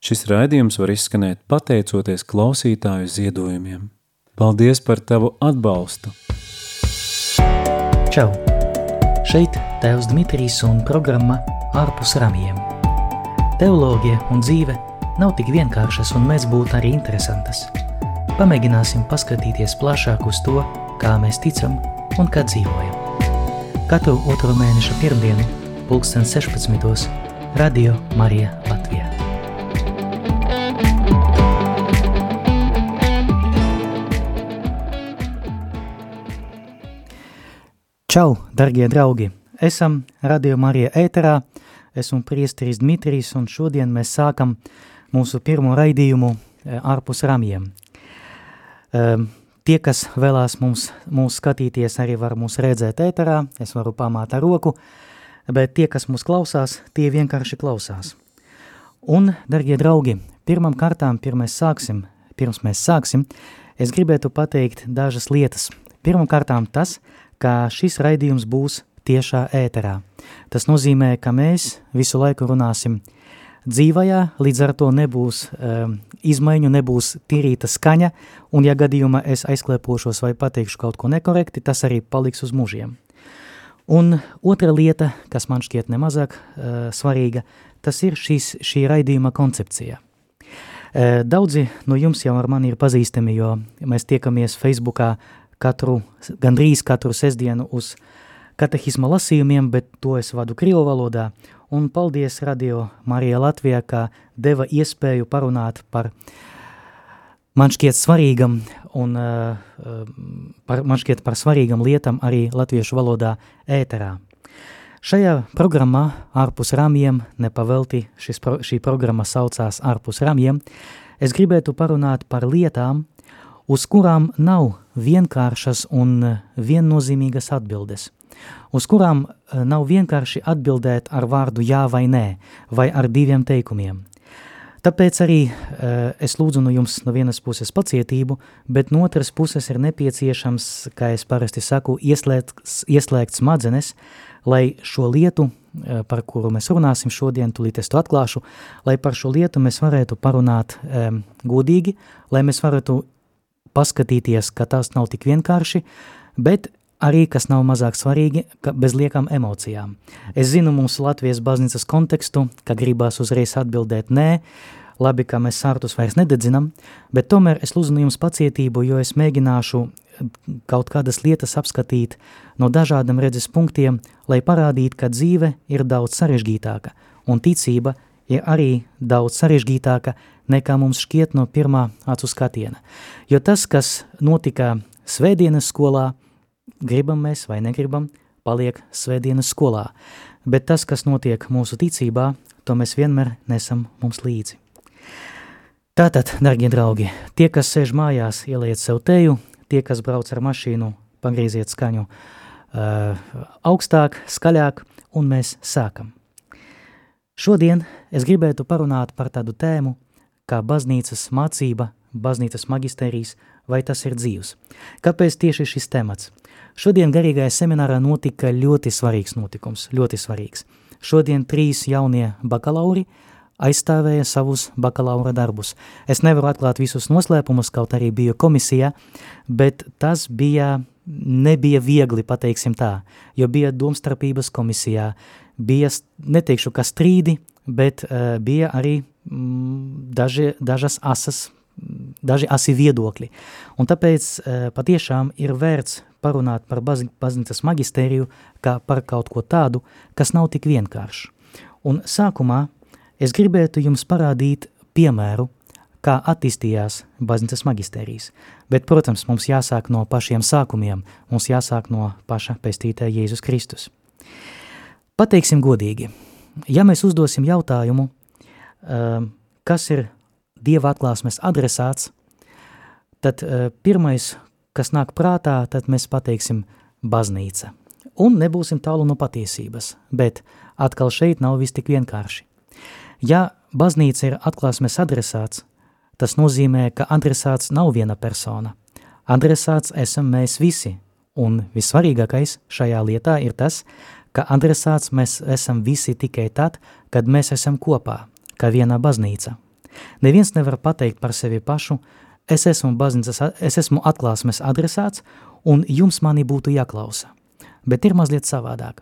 Šis raidījums var izskanēt pateicoties klausītāju ziedojumiem. Paldies par tavu atbalstu! Čau! Šeit Tēvs Dmitrijs un programma Ārpus ramjiem. Teoloģija un dzīve nav tik vienkāršas un mēs būtu arī interesantas. Pamēģināsim paskatīties plašāk uz to, kā mēs ticam un kā dzīvojam. Katru otro mēneša pirmdienu, pulksten 16. Radio Marija Latvijā. Čau, darbie draugi! Esam Radio Marija ēterā. Esmu priesteris Dmitrijs, un šodien mēs sākam mūsu pirmo raidījumu eh, ārpus ramjiem. Um, Tie, kas vēlās mums, mūs skatīties, arī var mūs redzēt ēterā, es varu pamāt ar roku, bet tie, kas mūs klausās, tie vienkārši klausās. Un, dargie draugi, pirmam kārtām, pirmais sāksim, pirms mēs sāksim, es gribētu pateikt dažas lietas. Pirmam kārtām tas, ka šis raidījums būs tiešā ēterā. Tas nozīmē, ka mēs visu laiku runāsim dzīvajā, līdz ar to nebūs um, izmaiņu, nebūs tīrīta skaņa, un ja gadījumā es aizklēpošos vai pateikšu kaut ko nekorekti, tas arī paliks uz mūžiem. Un otra lieta, kas man šķiet nemazāk uh, svarīga, tas ir šīs, šī raidījuma koncepcija. Uh, daudzi no jums jau ar mani ir pazīstami, jo mēs tiekamies Facebookā katru, gandrīz katru sestdienu uz katehisma lasījumiem, bet to es vadu Krievu valodā, un paldies Radio Marija Latvijā, ka deva iespēju parunāt par man šķiet svarīgam un uh, par, man šķiet par svarīgam lietam arī latviešu valodā ēterā. Šajā programmā ārpus ramjiem, nepavelti šis, pro, šī programma saucās ārpus ramjiem, es gribētu parunāt par lietām, uz kurām nav vienkāršas un viennozīmīgas atbildes – uz kurām eh, nav vienkārši atbildēt ar vārdu jā vai nē, vai ar diviem teikumiem. Tāpēc arī uh, es lūdzu no jums no vienas puses pacietību, bet no otras puses ir nepieciešams, kā es parasti saku, ieslēgt, ieslēgt smadzenes, lai šo lietu, uh, par kuru mēs runāsim šodien, tulīt es to atklāšu, lai par šo lietu mēs varētu parunāt um, godīgi, lai mēs varētu paskatīties, ka tas nav tik vienkārši, bet arī, kas nav mazāk svarīgi, ka bez liekām emocijām. Es zinu mūsu Latvijas baznīcas kontekstu, ka gribās uzreiz atbildēt nē, labi, ka mēs sārtus vairs nededzinam, bet tomēr es lūdzu jums pacietību, jo es mēģināšu kaut kādas lietas apskatīt no dažādiem redzes punktiem, lai parādītu, ka dzīve ir daudz sarežģītāka, un ticība ir arī daudz sarežģītāka nekā mums šķiet no pirmā acu skatiena. Jo tas, kas notika svētdienas skolā, gribam mēs vai negribam, paliek svētdienas skolā, bet tas, kas notiek mūsu ticībā, to mēs vienmēr nesam mums līdzi. Tātad, dargie draugi, tie, kas sēž mājās, ieliec sev teju, tie, kas brauc ar mašīnu, pagrieziet skaņu uh, augstāk, skaļāk, un mēs sākam. Šodien es gribētu parunāt par tādu tēmu, kā baznīcas mācība, baznīcas magisterijas, vai tas ir dzīvs. Kāpēc tieši šis temats? Šodien garīgajā seminārā notika ļoti svarīgs notikums, ļoti svarīgs. Šodien trīs jaunie bakalauri aizstāvēja savus bakalaura darbus. Es nevaru atklāt visus noslēpumus, kaut arī biju komisijā, bet tas bija, nebija viegli, pateiksim tā, jo bija domstarpības komisijā, bija, neteikšu, ka strīdi, bet uh, bija arī daži, dažas asas daži asi viedokļi. Un tāpēc uh, patiešām ir vērts parunāt par baznīcas magistēriju kā par kaut ko tādu, kas nav tik vienkārši. Un sākumā es gribētu jums parādīt piemēru, kā attīstījās baznīcas magistērijas. Bet, protams, mums jāsāk no pašiem sākumiem, mums jāsāk no paša pestītāja Jēzus Kristus. Pateiksim godīgi, ja mēs uzdosim jautājumu, kas ir Dieva atklāsmes adresāts, tad pirmais, kas nāk prātā, tad mēs pateiksim baznīca. Un nebūsim tālu no patiesības, bet atkal šeit nav viss tik vienkārši. Ja baznīca ir atklāsmes adresāts, tas nozīmē, ka adresāts nav viena persona. Adresāts esam mēs visi, un vissvarīgākais šajā lietā ir tas, ka adresāts mēs esam visi tikai tad, kad mēs esam kopā, kā viena baznīca. Neviens nevar pateikt par sevi pašu, es esmu baznīcas, es esmu atklāsmes adresāts, un jums mani būtu jāklausa. Bet ir mazliet savādāk.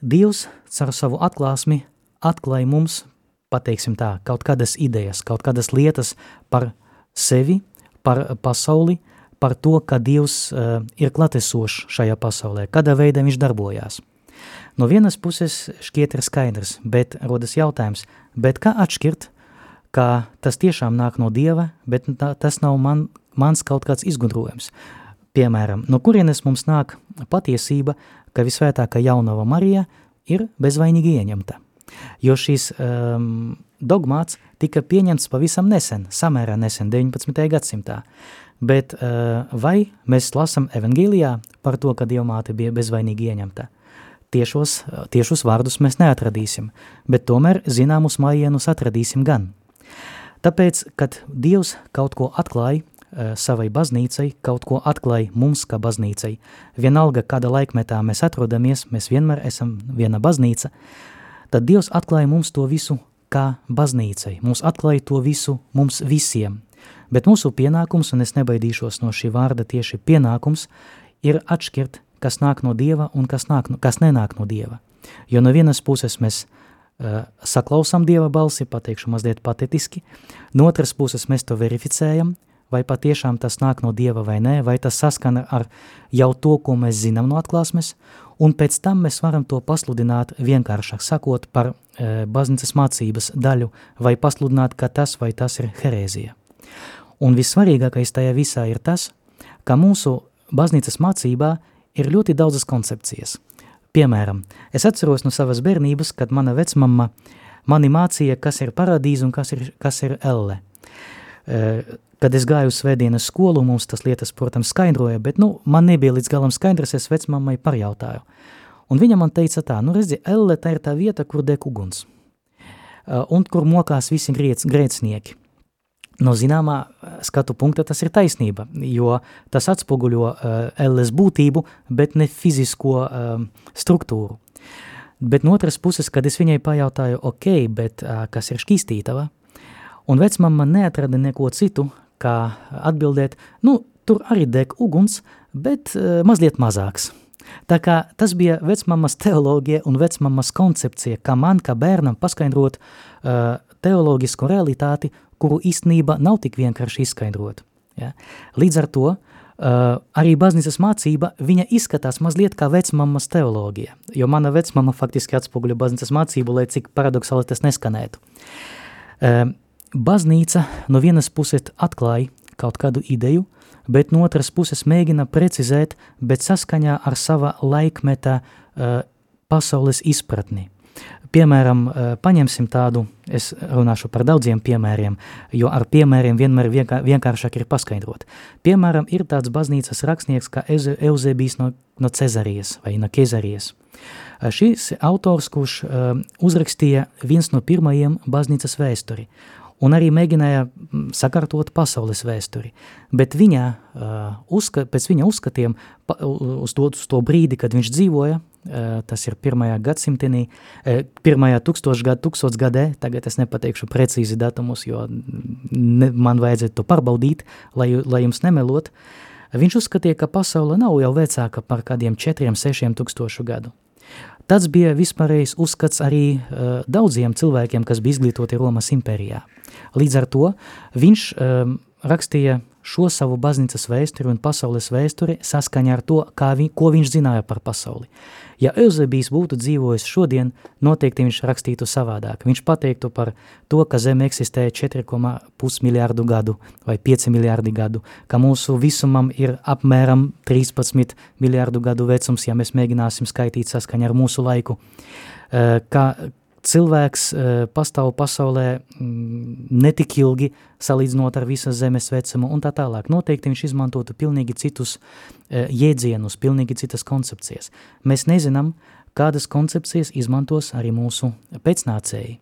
Dievs caur savu atklāsmi atklāja mums, pateiksim tā, kaut kādas idejas, kaut kādas lietas par sevi, par pasauli, par to, ka Dievs uh, ir klatesošs šajā pasaulē, kādā veidā viņš darbojās. No vienas puses šķiet ir skaidrs, bet rodas jautājums, bet kā atšķirt, ka tas tiešām nāk no Dieva, bet tā, tas nav man, mans kaut kāds izgudrojums. Piemēram, no kurienes mums nāk patiesība, ka visvētākā jaunava Marija ir bezvainīgi ieņemta. Jo šīs um, dogmāts tika pieņemts pavisam nesen, samērā nesen, 19. gadsimtā. Bet uh, vai mēs lasam evangīlijā par to, ka Dievmāte bija bezvainīgi ieņemta? Tiešos, tiešus vārdus mēs neatradīsim, bet tomēr zināmus mājienus atradīsim gan. Tāpēc, kad Dievs kaut ko atklāja uh, savai baznīcai, kaut ko atklāja mums kā baznīcai, vienalga kāda laikmetā mēs atrodamies, mēs vienmēr esam viena baznīca, tad Dievs atklāja mums to visu kā baznīcai, mums atklāja to visu mums visiem. Bet mūsu pienākums, un es nebaidīšos no šī vārda tieši pienākums, ir atšķirt kas nāk no Dieva un kas, nāk, kas nenāk no Dieva. Jo no vienas puses mēs uh, saklausām Dieva balsi, pateikšu mazliet patetiski, no otras puses mēs to verificējam, vai patiešām tas nāk no Dieva vai nē, vai tas saskana ar jau to, ko mēs zinām no atklāsmes, un pēc tam mēs varam to pasludināt vienkāršāk sakot par e, baznīcas mācības daļu, vai pasludināt, ka tas vai tas ir herēzija. Un vissvarīgākais tajā visā ir tas, ka mūsu baznīcas mācībā ir ļoti daudzas koncepcijas. Piemēram, es atceros no savas bērnības, kad mana vecmama mani mācīja, kas ir paradīze un kas ir, kas ir elle. Kad es gāju uz svētdienas skolu, mums tas lietas, protams, skaidroja, bet nu, man nebija līdz galam skaidrs, es vecmammai parjautāju. Un viņa man teica tā, nu redzi, elle tā ir tā vieta, kur deg uguns, un kur mokās visi grēc, grēcinieki. No zināmā eh, skatu punkta tas ir taisnība, jo tas atspoguļo uh, elles būtību, bet ne fizisko uh, struktūru. Bet no otras puses, kad es viņai pajautāju, ok, bet uh, kas ir šķīstītava, un vecmama neatrada neko citu, kā atbildēt, nu, tur arī deg uguns, bet uh, mazliet mazāks. Tā kā tas bija vecmamas teoloģija un vecmamas koncepcija, kā man, kā bērnam paskaidrot uh, teoloģisku realitāti kuru īstenība nav tik vienkārši izskaidrot. Ja? Līdz ar to uh, arī baznīcas mācība, viņa izskatās mazliet kā vecmammas teoloģija, jo mana vecmama faktiski atspoguļo baznīcas mācību, lai cik paradoxāli tas neskanētu. Uh, baznīca no vienas puses atklāja kaut kādu ideju, bet no otras puses mēģina precizēt, bet saskaņā ar sava laikmeta uh, pasaules izpratni. Piemēram, eh, paņemsim tādu, es runāšu par daudziem piemēriem, jo ar piemēriem vienmēr vienkāršāk ir paskaidrot. Piemēram, ir tāds baznīcas rakstnieks kā Eusebijs no, no Cezarijas vai no Kezarijas. Eh, šis autors, kurš uh, uzrakstīja viens no pirmajiem baznīcas vēsturi, un arī mēģināja mm, sakārtot pasaules vēsturi. Bet viņa, uzska, pēc viņa uzskatiem, uz, to, uz to brīdi, kad viņš dzīvoja, tas ir pirmajā gadsimtenī, uh, pirmajā tūkstošgad, tūkstotsgadē, tagad es nepateikšu precīzi datumus, jo ne, man vajadzētu to pārbaudīt, lai, lai jums nemelot, viņš uzskatīja, ka pasaule nav jau vecāka par kādiem četriem, sešiem tūkstošu gadu. Tas bija vispārējais uzskats arī uh, daudziem cilvēkiem, kas bija izglītoti Romas impērijā. Līdz ar to viņš um, rakstīja šo savu baznīcas vēsturi un pasaules vēsturi saskaņā ar to, vi, ko viņš zināja par pasauli. Ja Eusebijs būtu dzīvojis šodien, noteikti viņš rakstītu savādāk. Viņš pateiktu par to, ka Zeme eksistē 4,5 miljārdu gadu vai 5 miljārdi gadu, ka mūsu visumam ir apmēram 13 miljārdu gadu vecums, ja mēs mēģināsim skaitīt saskaņā ar mūsu laiku, ka, cilvēks uh, pastāv pasaulē mm, netik ilgi salīdzinot ar visas zemes vecumu un tā tālāk. Noteikti viņš izmantotu pilnīgi citus uh, jēdzienus, pilnīgi citas koncepcijas. Mēs nezinām, kādas koncepcijas izmantos arī mūsu pēcnācēji.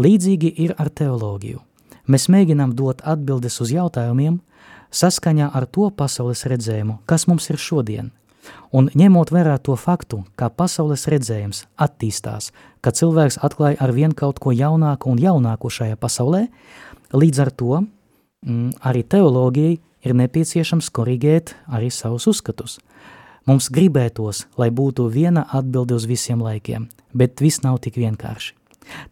Līdzīgi ir ar teoloģiju. Mēs mēģinām dot atbildes uz jautājumiem saskaņā ar to pasaules redzējumu, kas mums ir šodien – Un ņemot vērā to faktu, kā pasaules redzējums attīstās, ka cilvēks atklāja ar vien kaut ko jaunāku un jaunāku šajā pasaulē, Līdz ar to mm, arī teoloģijai ir nepieciešams korigēt arī savus uzskatus. Mums gribētos, lai būtu viena atbilde uz visiem laikiem, bet viss nav tik vienkārši.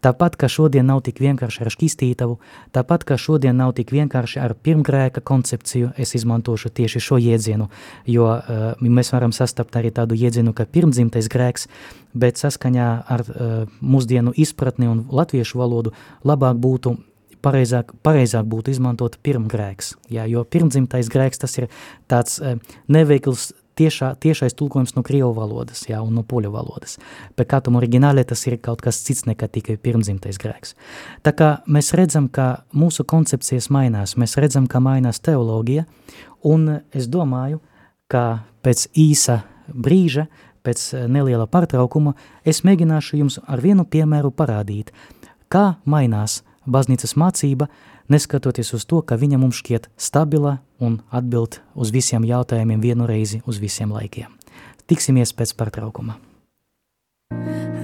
Tāpat, ka šodien nav tik vienkārši ar šķistītavu, tāpat, ka šodien nav tik vienkārši ar pirmgrēka koncepciju, es izmantošu tieši šo jēdzienu, jo uh, mēs varam sastapt arī tādu jēdzienu, ka pirmdzimtais grēks, bet saskaņā ar uh, mūsdienu izpratni un latviešu valodu labāk būtu pareizāk, pareizāk būtu izmantot pirmgrēks, jā, jo pirmdzimtais grēks tas ir tāds uh, neveikls tiešā, tiešais tulkojums no krievu valodas jā, un no poļu valodas. Bet kātam oriģinālē tas ir kaut kas cits nekā tikai pirmdzimtais grēks. Tā kā mēs redzam, ka mūsu koncepcijas mainās, mēs redzam, ka mainās teoloģija, un es domāju, ka pēc īsa brīža, pēc neliela pārtraukuma, es mēģināšu jums ar vienu piemēru parādīt, kā mainās baznīcas mācība, neskatoties uz to, ka viņa mums šķiet stabila un atbild uz visiem jautājumiem vienu reizi uz visiem laikiem. Tiksimies pēc pārtraukuma.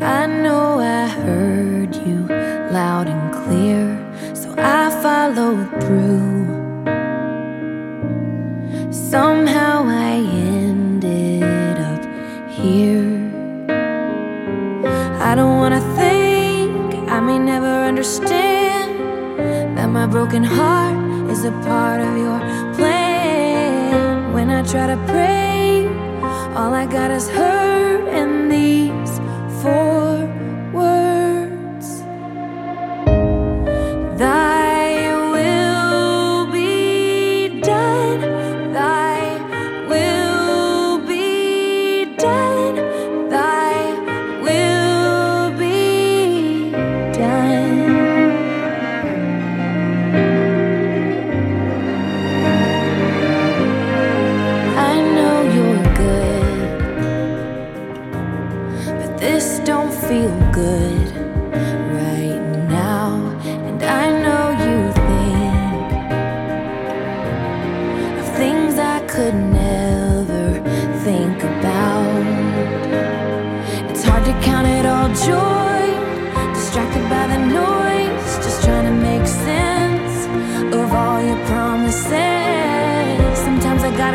I know I heard you loud and clear, so I followed through. Somehow I ended up here. I don't wanna think, I may never understand broken heart is a part of your plan. When I try to pray, all I got is hurt and these four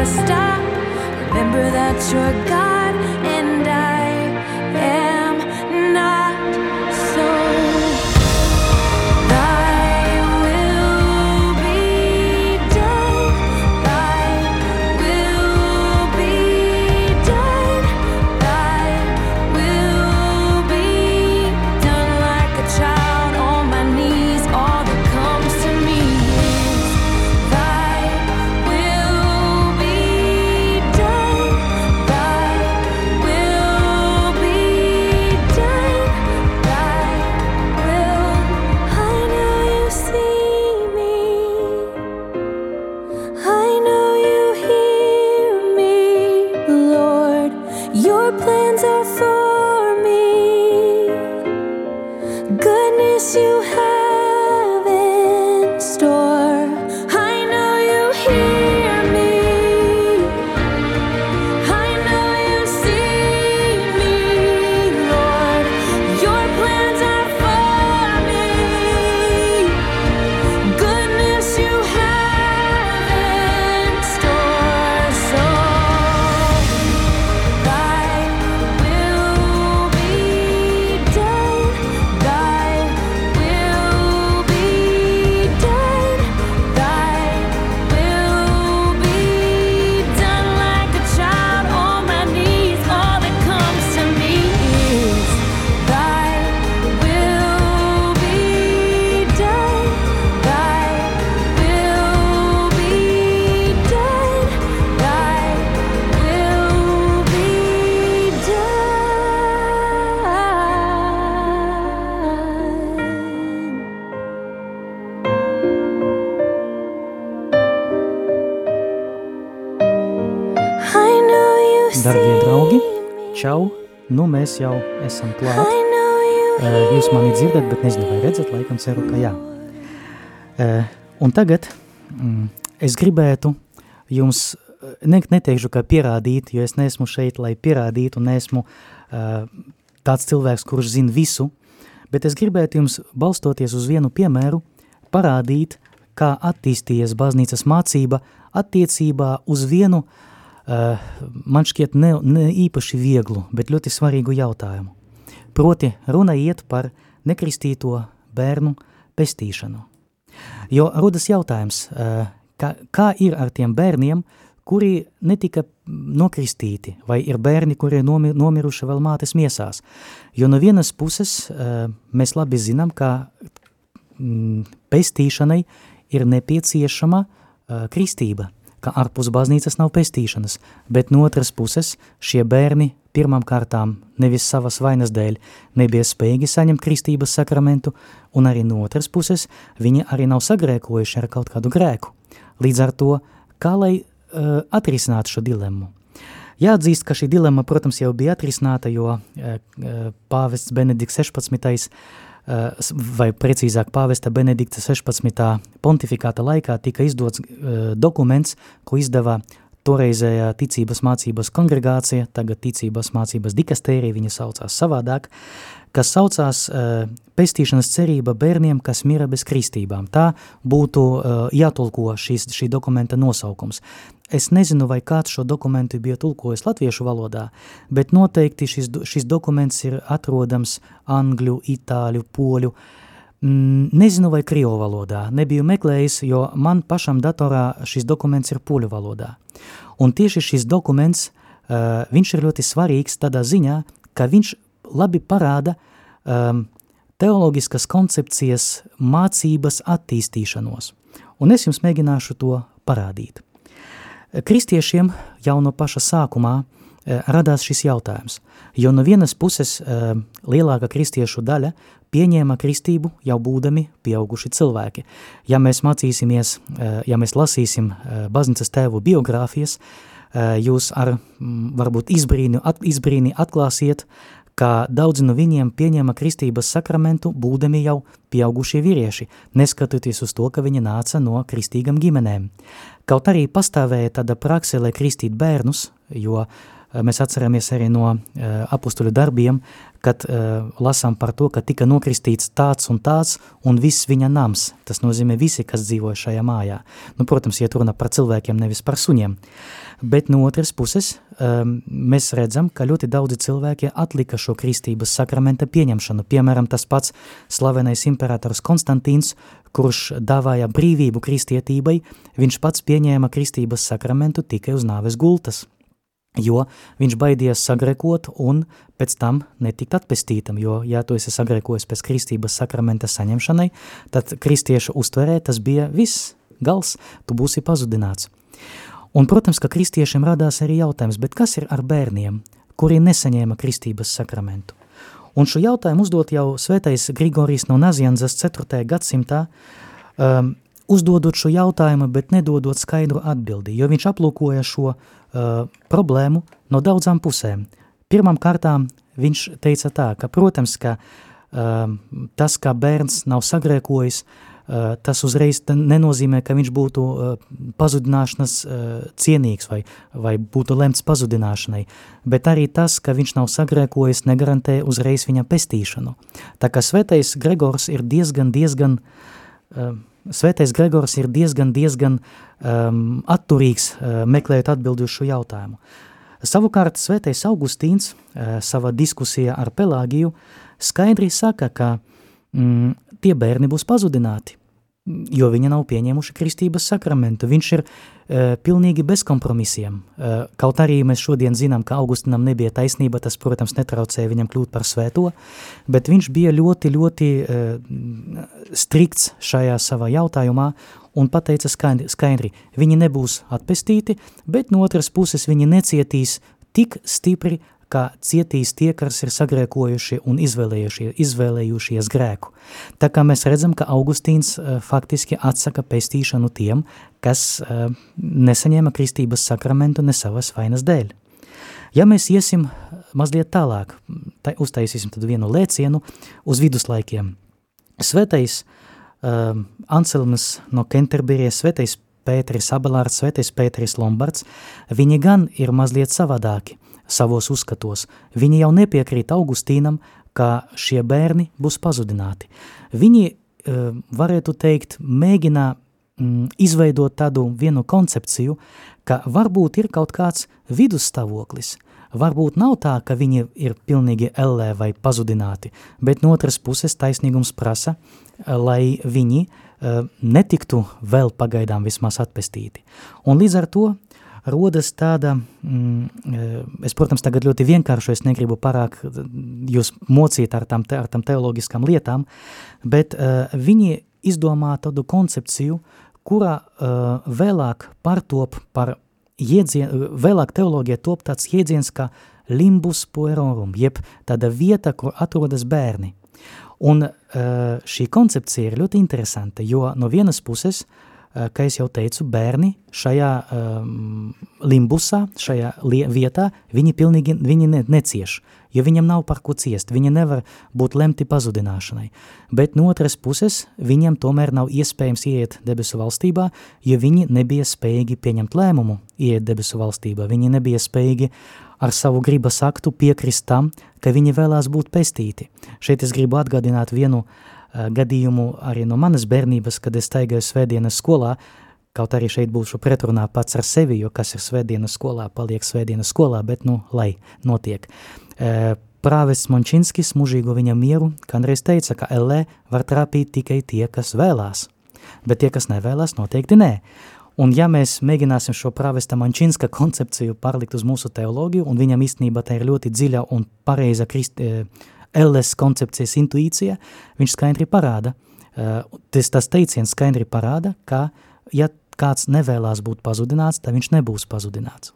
gotta stop, remember that you're God čau! Nu, mēs jau esam klāt. Eh, Jūs mani dzirdat, bet nezinu, vai redzat, laikam ceru, ka jā. Uh, un tagad mm, es gribētu jums, eh, ne, neteikšu, ka pierādīt, jo es neesmu šeit, lai pierādītu, neesmu uh, tāds cilvēks, kurš zina visu, bet es gribētu jums, balstoties uz vienu piemēru, parādīt, kā attīstījies baznīcas mācība attiecībā uz vienu, uh, man šķiet ne, ne īpaši vieglu, bet ļoti svarīgu jautājumu. Proti runa iet par nekristīto bērnu pestīšanu. Jo rodas jautājums, uh, kā, kā ir ar tiem bērniem, kuri netika nokristīti, vai ir bērni, kuri ir nomir, nomiruši vēl mātes miesās. Jo no vienas puses uh, mēs labi zinām, ka mm, pestīšanai ir nepieciešama kristība, ka ārpus baznīcas nav pestīšanas, bet no otras puses šie bērni pirmām kārtām nevis savas vainas dēļ nebija spējīgi saņemt kristības sakramentu, un arī no otras puses viņi arī nav sagrēkojuši ar kaut kādu grēku. Līdz ar to, kā lai uh, atrisinātu šo dilemmu? Jāatzīst, ka šī dilemma, protams, jau bija atrisināta, jo uh, pāvests Benedikts 16 Eh, vai precīzāk pāvesta Benedikta 16. pontifikāta laikā tika izdots uh, dokuments, ko izdeva toreizējā ticības mācības kongregācija, tagad ticības mācības dikastērija, viņa saucās savādāk, kas saucās uh, pestīšanas cerība bērniem, kas mira bez kristībām. Tā būtu uh, jātulko šīs, šī dokumenta nosaukums. Es nezinu, vai kāds šo dokumentu bija tulkojis latviešu valodā, bet noteikti šis, šis dokuments ir atrodams angļu, itāļu, poļu, mm, nezinu, vai krievu valodā. Nebiju meklējis, jo man pašam datorā šis dokuments ir poļu valodā. Un tieši šis dokuments, uh, viņš ir ļoti svarīgs tādā ziņā, ka viņš labi parāda um, teoloģiskas koncepcijas mācības attīstīšanos. Un es jums mēģināšu to parādīt. Kristiešiem jau no paša sākumā e, radās šis jautājums, jo no vienas puses e, lielāka kristiešu daļa pieņēma kristību jau būdami pieauguši cilvēki. Ja mēs mācīsimies, e, ja mēs lasīsim baznīcas tēvu biogrāfijas, jūs ar varbūt izbrīni, at, izbrīni atklāsiet, ka daudzi no viņiem pieņēma kristības sakramentu būdami jau pieaugušie vīrieši, neskatoties uz to, ka viņi nāca no kristīgam ģimenēm. Kaut arī pastāvēja tāda prakse, lai kristīt bērnus, jo eh, mēs atceramies arī no uh, apustuļu darbiem, kad uh, lasām par to, ka tika nokristīts tāds un tāds un viss viņa nams. Tas nozīmē visi, kas dzīvoja šajā mājā. Nu, protams, iet runa par cilvēkiem, nevis par suņiem. Bet no otras puses mēs redzam, ka ļoti daudzi cilvēki atlika šo kristības sakramenta pieņemšanu. Piemēram, tas pats slavenais imperators Konstantīns, kurš dāvāja brīvību kristietībai, viņš pats pieņēma kristības sakramentu tikai uz nāves gultas, jo viņš baidījās sagrekot un pēc tam netikt atpestītam, jo, ja tu esi sagrekojis pēc kristības sakramenta saņemšanai, tad kristiešu uztverē tas bija viss, gals, tu būsi pazudināts. Un, protams, ka kristiešiem radās arī jautājums, bet kas ir ar bērniem, kuri nesaņēma kristības sakramentu? Un šo jautājumu uzdot jau svētais Grigorijs no Nazianzas 4. gadsimtā, um, uzdodot šo jautājumu, bet nedodot skaidru atbildi, jo viņš aplūkoja šo uh, problēmu no daudzām pusēm. Pirmām kārtām viņš teica tā, ka, protams, ka uh, tas, ka bērns nav sagrēkojis, uh, tas uzreiz nenozīmē, ka viņš būtu eh, pazudināšanas eh, cienīgs vai, vai būtu lemts pazudināšanai, bet arī tas, ka viņš nav sagrēkojis, negarantē uzreiz viņa pestīšanu. Tā kā svētais Gregors ir diezgan, diezgan, svētais Gregors ir diezgan, diezgan um, atturīgs meklējot atbildi uz šo jautājumu. Savukārt svētais Augustīns savā diskusijā ar Pelāgiju skaidri saka, ka mm, tie bērni būs pazudināti jo viņi nav pieņēmuši kristības sakramentu. Viņš ir uh, pilnīgi bez kompromisiem. Uh, kaut arī mēs šodien zinām, ka Augustinam nebija taisnība, tas, protams, netraucēja viņam kļūt par svēto, bet viņš bija ļoti, ļoti uh, strikts šajā savā jautājumā un pateica skaidri, viņi nebūs atpestīti, bet no otras puses viņi necietīs tik stipri, kā cietīs tie, kas ir sagrēkojuši un izvēlējušies grēku. Tā kā mēs redzam, ka Augustīns uh, faktiski atsaka pestīšanu tiem, kas uh, nesaņēma kristības sakramentu ne savas vainas dēļ. Ja mēs iesim mazliet tālāk, tā, uztaisīsim tad vienu lēcienu uz viduslaikiem. Svētais uh, Anselms no Kenterberijas, svētais Pēteris Abelārds, svētais Pēteris Lombards, viņi gan ir mazliet savādāki – savos uzskatos. Viņi jau nepiekrīt Augustīnam, ka šie bērni būs pazudināti. Viņi, e, varētu teikt, mēģina mm, izveidot tādu vienu koncepciju, ka varbūt ir kaut kāds vidusstāvoklis. Varbūt nav tā, ka viņi ir pilnīgi ellē vai pazudināti, bet no otras puses taisnīgums prasa, lai viņi uh, netiktu vēl pagaidām vismaz atpestīti. Un līdz ar to rodas tāda, mm, es, protams, tagad ļoti vienkāršu, es negribu parāk jūs mocīt ar tam, ar tam teologiskām lietām, bet uh, viņi izdomā tādu koncepciju, kurā uh, vēlāk partop par iedzien, vēlāk teoloģija top tāds jēdziens kā limbus puerorum, jeb tāda vieta, kur atrodas bērni. Un uh, šī koncepcija ir ļoti interesanta, jo no vienas puses uh, Eh, kā es jau teicu, bērni šajā um, limbusā, šajā vietā, viņi pilnīgi viņi ne, necieš, jo viņam nav par ko ciest, viņi nevar būt lemti pazudināšanai. Bet no otras puses, viņam tomēr nav iespējams ieiet debesu valstībā, jo viņi nebija spējīgi pieņemt lēmumu ieiet debesu valstībā, viņi nebija spējīgi ar savu gribas aktu piekrist tam, ka viņi vēlās būt pestīti. Šeit es gribu atgādināt vienu uh, Eh, gadījumu arī no manas bērnības, kad es staigāju svētdienas skolā, kaut arī šeit būšu pretrunā pats ar sevi, jo kas ir svētdienas skolā, paliek svētdienas skolā, bet nu, lai notiek. Eh, Prāvests Mončinskis mūžīgo viņa mieru kādreiz teica, ka LE var trāpīt tikai tie, kas vēlās, bet tie, kas nevēlas, noteikti nē. Un ja mēs mēģināsim šo prāvesta Mančinska koncepciju pārlikt uz mūsu teoloģiju, un viņam īstenībā tā ir ļoti dziļa un pareiza krist, eh, LS koncepcijas intuīcija, viņš skaidri parāda, uh, tas, tas teiciens skaidri parāda, ka ja kāds nevēlās būt pazudināts, tad viņš nebūs pazudināts.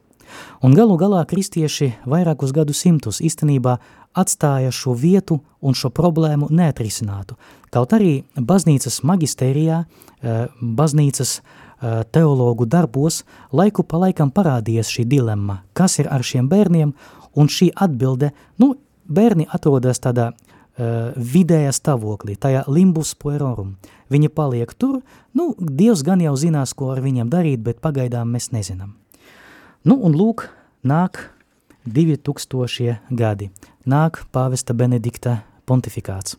Un galu galā kristieši vairākus gadu simtus īstenībā atstāja šo vietu un šo problēmu neatrisinātu. Kaut arī baznīcas magistērijā, uh, baznīcas uh, teologu darbos laiku pa laikam parādījies šī dilemma, kas ir ar šiem bērniem, un šī atbilde, nu, bērni atrodas tādā uh, vidējā stāvoklī, tajā limbus puerorum. Viņi paliek tur, nu, Dievs gan jau zinās, ko ar viņiem darīt, bet pagaidām mēs nezinām. Nu, un lūk, nāk 2000 gadi, nāk pāvesta Benedikta pontifikāts.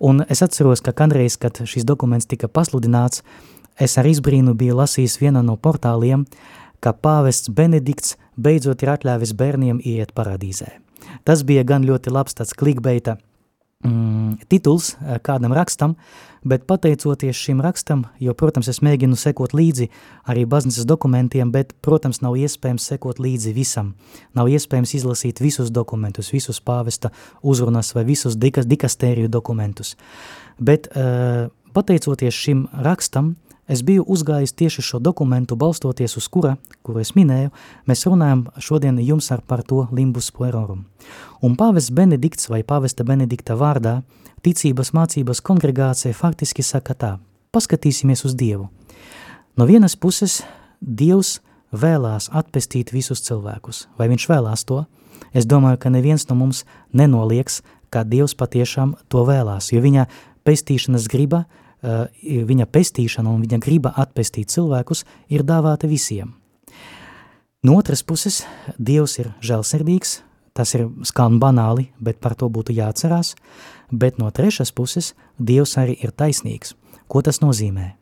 Un es atceros, ka kādreiz, kad šis dokuments tika pasludināts, es ar izbrīnu biju lasījis viena no portāliem, ka pāvests Benedikts beidzot ir atļāvis bērniem iet paradīzē. Tas bija gan ļoti labs tāds klikbeita mm, tituls eh, kādam rakstam, bet pateicoties šim rakstam, jo, protams, es mēģinu sekot līdzi arī baznīcas dokumentiem, bet, protams, nav iespējams sekot līdzi visam. Nav iespējams izlasīt visus dokumentus, visus pāvesta uzrunas vai visus dikas, dikastēriju dokumentus. Bet, uh, pateicoties šim rakstam, Es biju uzgājis tieši šo dokumentu, balstoties uz kura, kuru es minēju, mēs runājam šodien jums ar par to limbus puerorum. Un pāvests Benedikts vai pāvesta Benedikta vārdā ticības mācības kongregācija faktiski saka tā, paskatīsimies uz Dievu. No vienas puses, Dievs vēlās atpestīt visus cilvēkus. Vai viņš vēlās to? Es domāju, ka neviens no mums nenolieks, ka Dievs patiešām to vēlās, jo viņa pestīšanas griba – viņa pestīšana un viņa griba atpestīt cilvēkus ir dāvāta visiem. No otras puses, Dievs ir žēlsirdīgs, tas ir skan banāli, bet par to būtu jāatcerās, bet no trešas puses, Dievs arī ir taisnīgs. Ko tas nozīmē?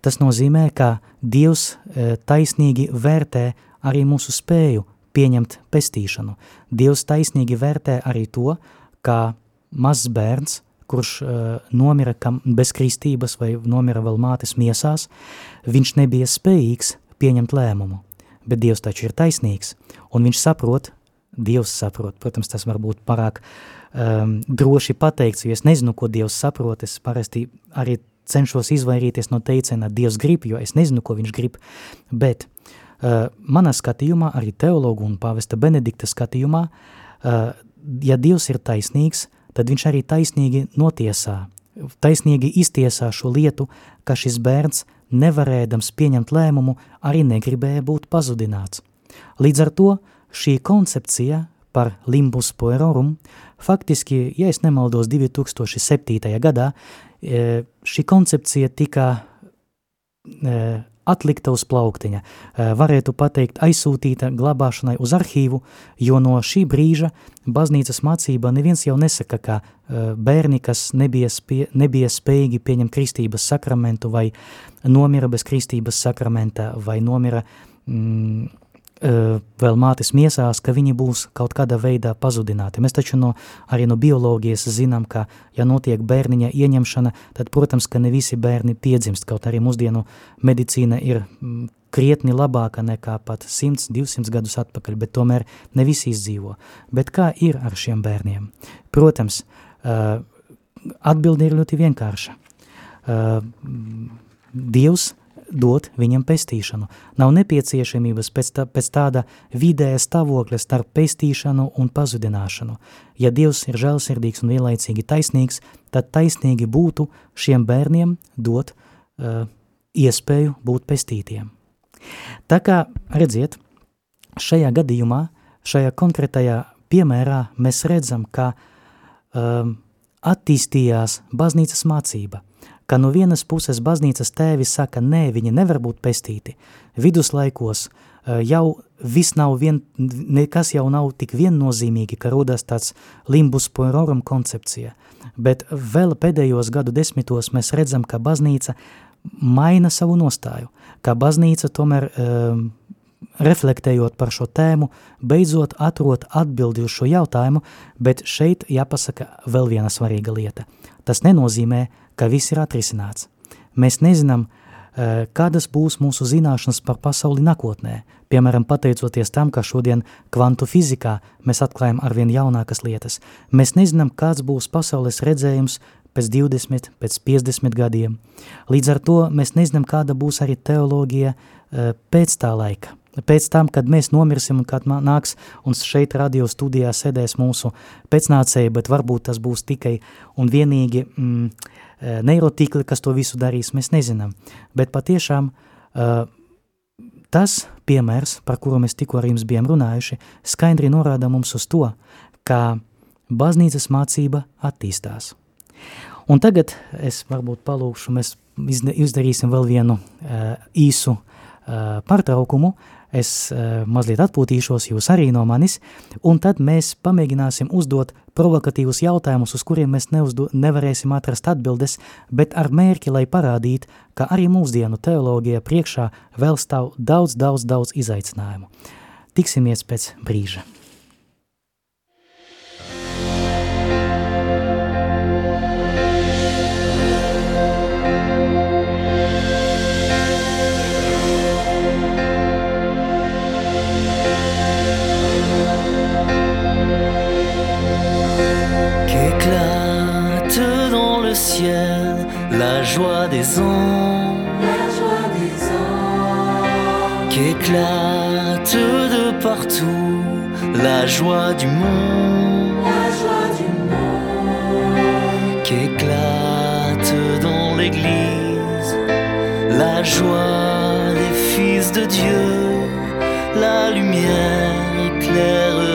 Tas nozīmē, ka Dievs e, taisnīgi vērtē arī mūsu spēju pieņemt pestīšanu. Dievs taisnīgi vērtē arī to, ka mazs bērns kurš uh, nomira bez kristības vai nomira vēl mātes miesās, viņš nebija spējīgs pieņemt lēmumu. Bet Dievs taču ir taisnīgs, un viņš saprot, Dievs saprot, protams, tas var būt pārāk um, droši pateikts, jo es nezinu, ko Dievs saprot, es parasti arī cenšos izvairīties no teiciena Dievs grib, jo es nezinu, ko viņš grib, bet uh, manā skatījumā, arī teologu un pāvesta Benedikta skatījumā, uh, ja Dievs ir taisnīgs, tad viņš arī taisnīgi notiesā, taisnīgi iztiesā šo lietu, ka šis bērns, nevarēdams pieņemt lēmumu, arī negribēja būt pazudināts. Līdz ar to šī koncepcija par limbus puerorum, faktiski, ja es nemaldos 2007. gadā, e, šī koncepcija tika e, atlikta uz plauktiņa, varētu pateikt aizsūtīta glabāšanai uz arhīvu, jo no šī brīža baznīcas mācība neviens jau nesaka, ka bērni, kas nebija, spie, nebija spējīgi pieņemt kristības sakramentu vai nomira bez kristības sakramenta vai nomira mm, vēl mātes miesās, ka viņi būs kaut kādā veidā pazudināti. Mēs taču no, arī no bioloģijas zinām, ka, ja notiek bērniņa ieņemšana, tad, protams, ka ne visi bērni piedzimst, kaut arī mūsdienu medicīna ir krietni labāka nekā pat 100, 200 gadus atpakaļ, bet tomēr ne visi izdzīvo. Bet kā ir ar šiem bērniem? Protams, atbildi ir ļoti vienkārša. Dievs dot viņam pestīšanu. Nav nepieciešamības pēc, tā, pēc tāda vidēja stāvokļa starp pestīšanu un pazudināšanu. Ja Dievs ir žēlsirdīgs un vienlaicīgi taisnīgs, tad taisnīgi būtu šiem bērniem dot uh, iespēju būt pestītiem. Tā kā, redziet, šajā gadījumā, šajā konkrētajā piemērā mēs redzam, ka um, attīstījās baznīcas mācība – ka no vienas puses baznīcas tēvi saka, nē, viņi nevar būt pestīti. Viduslaikos eh, jau viss nav vien, nekas jau nav tik viennozīmīgi, ka rodas tāds limbus puerorum koncepcija, bet vēl pēdējos gadu desmitos mēs redzam, ka baznīca maina savu nostāju, ka baznīca tomēr um, reflektējot par šo tēmu, beidzot atrot atbildi uz šo jautājumu, bet šeit jāpasaka vēl viena svarīga lieta. Tas nenozīmē, ka viss ir atrisināts. Mēs nezinām, eh, kādas būs mūsu zināšanas par pasauli nākotnē. Piemēram, pateicoties tam, ka šodien kvantu fizikā mēs atklājam arvien jaunākas lietas. Mēs nezinām, kāds būs pasaules redzējums pēc 20, pēc 50 gadiem. Līdz ar to mēs nezinām, kāda būs arī teoloģija eh, pēc tā laika. Pēc tam, kad mēs nomirsim un kad nāks un šeit radio studijā sēdēs mūsu pēcnācēji, bet varbūt tas būs tikai un vienīgi mm, eh, neirotīkli, kas to visu darīs, mēs nezinām. Bet patiešām uh, tas piemērs, par kuru mēs tikko ar jums bijām runājuši, skaidri norāda mums uz to, ka baznīcas mācība attīstās. Un tagad es varbūt palūkšu, mēs izdarīsim vēl vienu uh, īsu uh, pārtraukumu, es uh, mazliet atpūtīšos, jūs arī no manis, un tad mēs pamēģināsim uzdot provokatīvus jautājumus, uz kuriem mēs neuzdo, nevarēsim atrast atbildes, bet ar mērķi, lai parādītu, ka arī mūsdienu teoloģija priekšā vēl stāv daudz, daudz, daudz izaicinājumu. Tiksimies pēc brīža. Joie des anges, la joie des anges, qu'éclate de partout la joie du monde, la joie du monde, qu'éclate dans l'église la joie des fils de Dieu, la lumière éclaire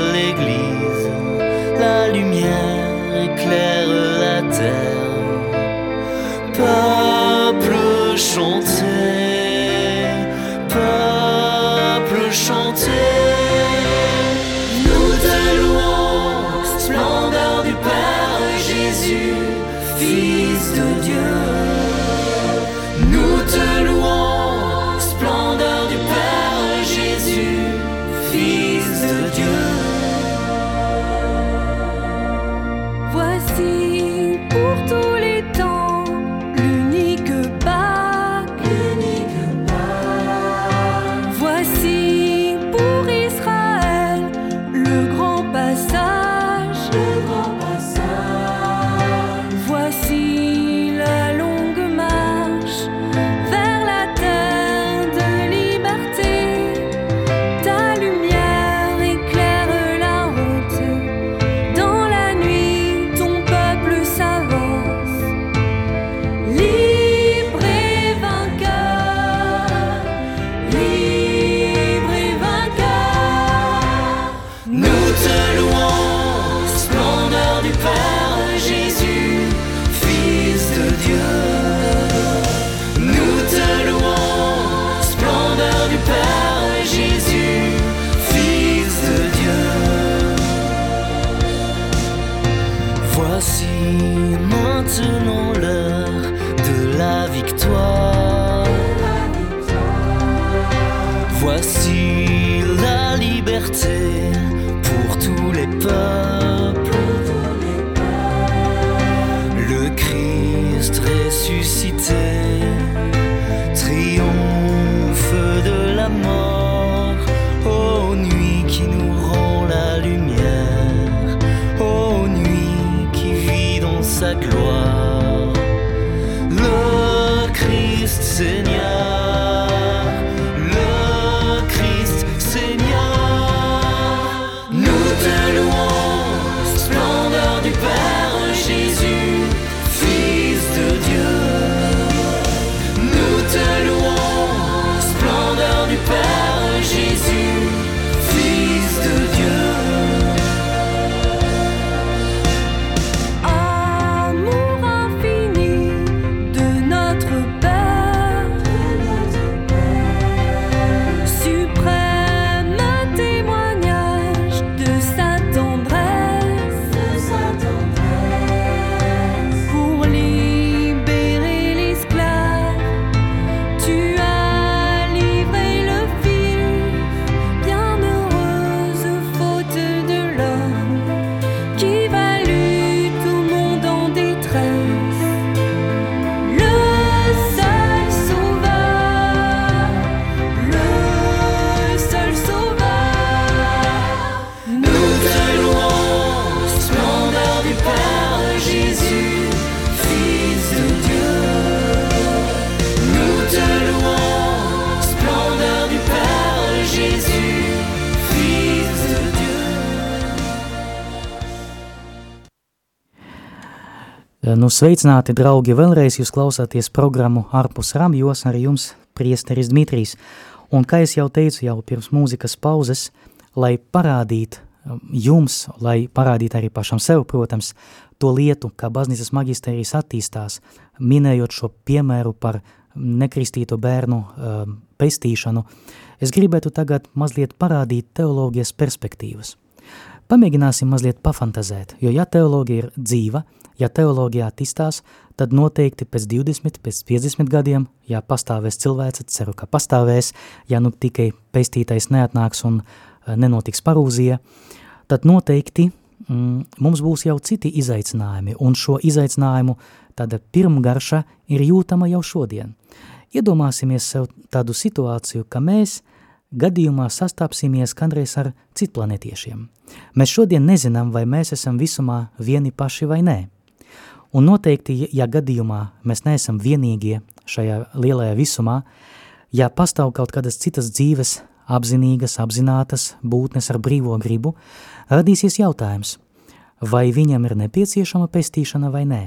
Nu, sveicināti, draugi, vēlreiz jūs klausāties programmu ārpus ramjos, arī jums priesteris Dmitrijs. Un, kā es jau teicu jau pirms mūzikas pauzes, lai parādītu um, jums, lai parādītu arī pašam sev, protams, to lietu, kā baznīcas magisterijas attīstās, minējot šo piemēru par nekristīto bērnu um, pestīšanu, es gribētu tagad mazliet parādīt teoloģijas perspektīvas. Pamēģināsim mazliet pafantazēt, jo ja teoloģija ir dzīva, Ja teoloģija attīstās, tad noteikti pēc 20, pēc 50 gadiem, ja pastāvēs cilvēce, ceru, ka pastāvēs, ja nu tikai pestītais neatnāks un e, nenotiks parūzija, tad noteikti mm, mums būs jau citi izaicinājumi, un šo izaicinājumu tāda pirmgarša ir jūtama jau šodien. Iedomāsimies sev tādu situāciju, ka mēs gadījumā sastapsimies kādreiz ar citplanetiešiem. Mēs šodien nezinām, vai mēs esam visumā vieni paši vai nē. Un noteikti, ja gadījumā mēs neesam vienīgie šajā lielajā visumā, ja pastāv kaut kādas citas dzīves, apzinīgas, apzinātas būtnes ar brīvo gribu, radīsies jautājums, vai viņam ir nepieciešama pestīšana vai nē,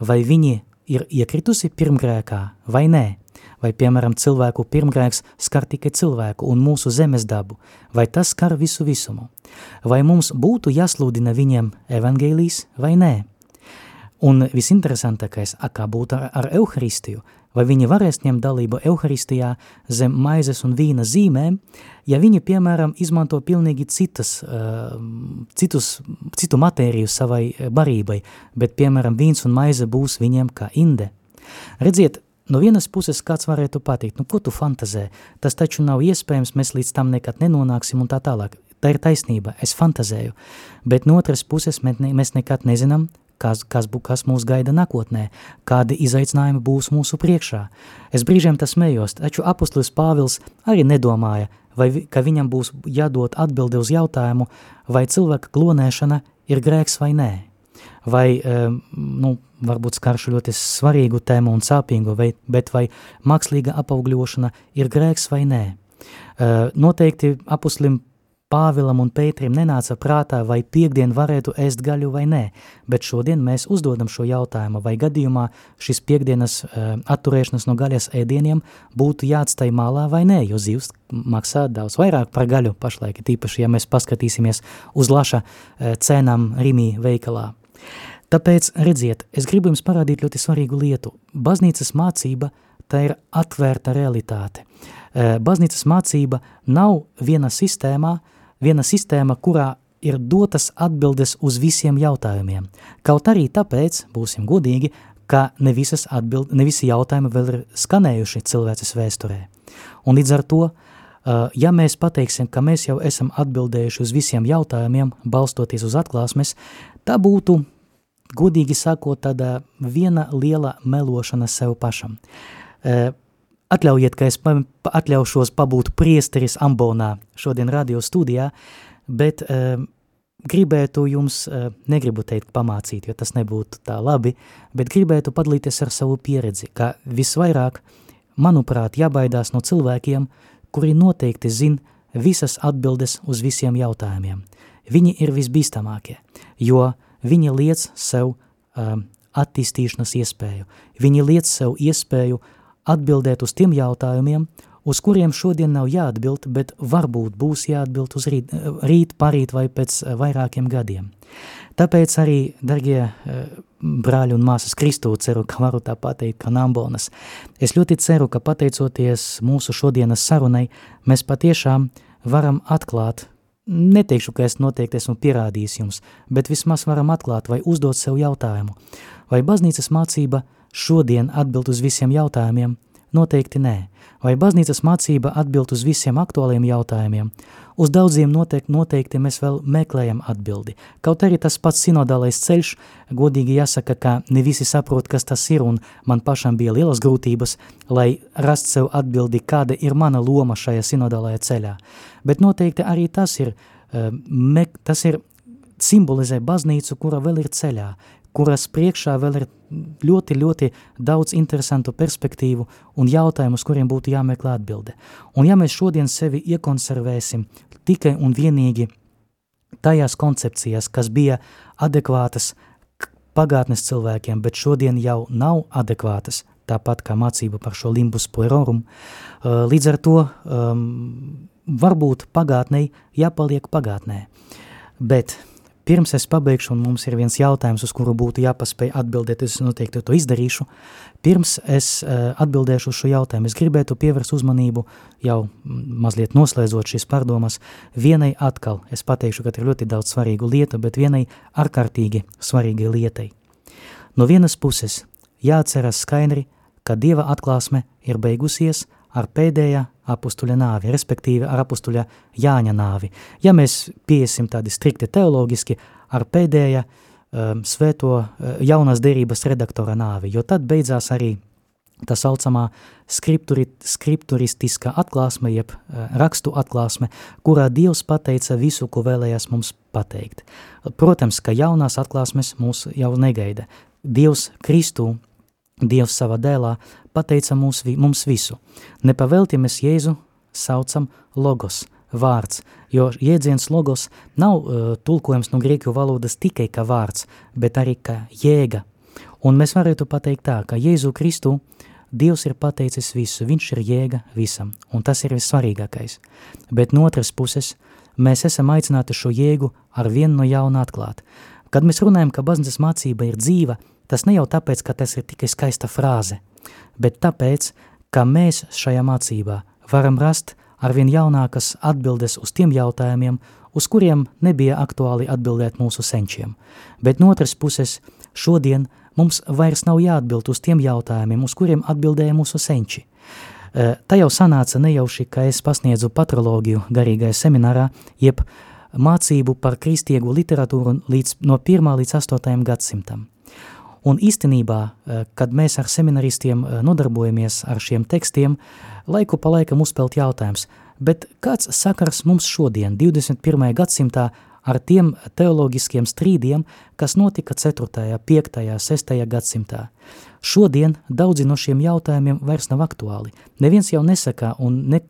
vai viņi ir iekritusi pirmgrēkā vai nē, vai, piemēram, cilvēku pirmgrēks skar tikai cilvēku un mūsu zemes dabu, vai tas skar visu visumu, vai mums būtu jāslūdina viņiem evangēlijas vai nē, Un visinteresantākais, kā būtu ar, ar Euharistiju, vai viņi varēs ņemt dalību Euharistijā zem maizes un vīna zīmēm, ja viņi, piemēram, izmanto pilnīgi citas, uh, citus, citu matēriju savai barībai, bet, piemēram, vīns un maize būs viņiem kā inde. Redziet, No vienas puses kāds varētu pateikt, nu ko tu fantazē, tas taču nav iespējams, mēs līdz tam nekad nenonāksim un tā tālāk. Tā ir taisnība, es fantazēju, bet no otras puses mēs, ne, mēs nekad nezinām, kas, kas, kas mūs gaida nākotnē, kādi izaicinājumi būs mūsu priekšā. Es brīžiem tas smējos, taču apustulis Pāvils arī nedomāja, vai, ka viņam būs jādod atbildi uz jautājumu, vai cilvēka klonēšana ir grēks vai nē. Vai, nu, varbūt skaršu ļoti svarīgu tēmu un sāpīgu, vai, bet vai mākslīga apaugļošana ir grēks vai nē. Noteikti apustulim Pāvilam un Pētrim nenāca prātā, vai piekdien varētu ēst gaļu vai nē, bet šodien mēs uzdodam šo jautājumu, vai gadījumā šis piekdienas atturēšanas no gaļas ēdieniem būtu jāatstāj malā vai nē, jo zivs maksā daudz vairāk par gaļu pašlaik, tīpaši, ja mēs paskatīsimies uz laša cenām Rimī veikalā. Tāpēc, redziet, es gribu jums parādīt ļoti svarīgu lietu. Baznīcas mācība tā ir atvērta realitāte. Uh, baznīcas mācība nav viena sistēmā, viena sistēma, kurā ir dotas atbildes uz visiem jautājumiem. Kaut arī tāpēc, būsim godīgi, ka ne, atbild, ne visi jautājumi vēl ir skanējuši cilvēces vēsturē. Un līdz ar to, ja mēs pateiksim, ka mēs jau esam atbildējuši uz visiem jautājumiem, balstoties uz atklāsmes, tā būtu, godīgi sakot, tāda viena liela melošana sev pašam. Atļaujiet, ka es atļaušos pabūt priesteris Ambonā šodien radio studijā, bet uh, gribētu jums, uh, negribu teikt pamācīt, jo tas nebūtu tā labi, bet gribētu padalīties ar savu pieredzi, ka visvairāk manuprāt, jābaidās no cilvēkiem, kuri noteikti zin visas atbildes uz visiem jautājumiem. Viņi ir visbīstamākie, jo viņi liec sev um, attīstīšanas iespēju. Viņi liec sev iespēju atbildēt uz tiem jautājumiem, uz kuriem šodien nav jāatbild, bet varbūt būs jāatbild uz rīt, rīt parīt vai pēc vairākiem gadiem. Tāpēc arī, dargie eh, brāļi un māsas Kristū, ceru, ka varu tā pateikt, ka Nambonas. Es ļoti ceru, ka pateicoties mūsu šodienas sarunai, mēs patiešām varam atklāt, neteikšu, ka es noteikti esmu pierādījis jums, bet vismaz varam atklāt vai uzdot sev jautājumu, vai baznīcas mācība šodien atbild uz visiem jautājumiem? Noteikti nē. Vai baznīcas mācība atbild uz visiem aktuāliem jautājumiem? Uz daudziem noteikti, noteikti mēs vēl meklējam atbildi. Kaut arī tas pats sinodālais ceļš, godīgi jāsaka, ka ne visi saprot, kas tas ir, un man pašam bija lielas grūtības, lai rast sev atbildi, kāda ir mana loma šajā sinodālajā ceļā. Bet noteikti arī tas ir, eh, me, tas ir simbolizē baznīcu, kura vēl ir ceļā, kuras priekšā vēl ir ļoti, ļoti daudz interesantu perspektīvu un jautājumu, uz kuriem būtu jāmeklē atbilde. Un ja mēs šodien sevi iekonservēsim tikai un vienīgi tajās koncepcijās, kas bija adekvātas pagātnes cilvēkiem, bet šodien jau nav adekvātas, tāpat kā mācība par šo limbus puerorum, uh, līdz ar to um, varbūt pagātnei jāpaliek pagātnē. Bet Pirms es pabeigšu, un mums ir viens jautājums, uz kuru būtu jāpaspēj atbildēt, es noteikti to izdarīšu. Pirms es uh, atbildēšu uz šo jautājumu, es gribētu pievērst uzmanību, jau mazliet noslēdzot šīs pārdomas, vienai atkal, es pateikšu, ka ir ļoti daudz svarīgu lietu, bet vienai ārkārtīgi svarīgai lietai. No vienas puses jāatceras skaidri, ka Dieva atklāsme ir beigusies ar pēdējā apustuļa nāvi, respektīvi ar apustuļa Jāņa nāvi. Ja mēs piesim tādi strikti teologiski, ar pēdējā um, svēto uh, jaunās derības redaktora nāvi, jo tad beidzās arī tā saucamā skripturi, skripturistiskā atklāsme, jeb uh, rakstu atklāsme, kurā Dievs pateica visu, ko vēlējās mums pateikt. Protams, ka jaunās atklāsmes mūs jau negaida. Dievs Kristū Dievs savā dēlā pateica mums, mums visu. Nepavelti mēs Jēzu saucam logos, vārds, jo jēdziens logos nav uh, tulkojums no grieķu valodas tikai kā vārds, bet arī kā jēga. Un mēs varētu pateikt tā, ka Jēzu Kristu Dievs ir pateicis visu, viņš ir jēga visam, un tas ir vissvarīgākais. Bet no otras puses, mēs esam aicināti šo jēgu ar vienu no jauna atklāt. Kad mēs runājam, ka baznīcas mācība ir dzīva, Tas ne jau tāpēc, ka tas ir tikai skaista frāze, bet tāpēc, ka mēs šajā mācībā varam rast arvien jaunākas atbildes uz tiem jautājumiem, uz kuriem nebija aktuāli atbildēt mūsu senčiem. Bet no otras puses, šodien mums vairs nav jāatbild uz tiem jautājumiem, uz kuriem atbildēja mūsu senči. E, tā jau sanāca nejauši, ka es pasniedzu patrologiju garīgajā seminārā, jeb mācību par kristiegu literatūru līdz, no 1. līdz 8. gadsimtam. Un īstenībā, eh, kad mēs ar seminaristiem eh, nodarbojamies ar šiem tekstiem, laiku pa laikam uzpelt jautājums, bet kāds sakars mums šodien, 21. gadsimtā, ar tiem teoloģiskiem strīdiem, kas notika 4., 5., 6. gadsimtā. Šodien daudzi no šiem jautājumiem vairs nav aktuāli. Neviens jau nesaka, un ne,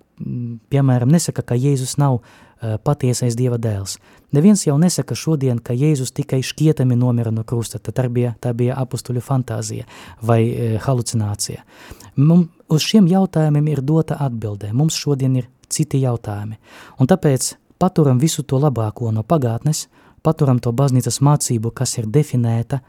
piemēram, nesaka, ka Jēzus nav uh, patiesais Dieva dēls. Neviens jau nesaka šodien, ka Jēzus tikai šķietami nomira no krusta, tad tā bija, tā bija apustuļu fantāzija vai uh, halucinācija. Mums uz šiem jautājumiem ir dota atbildē, mums šodien ir citi jautājumi. Un tāpēc paturam visu to labāko no pagātnes, paturam to baznīcas mācību, kas ir definēta,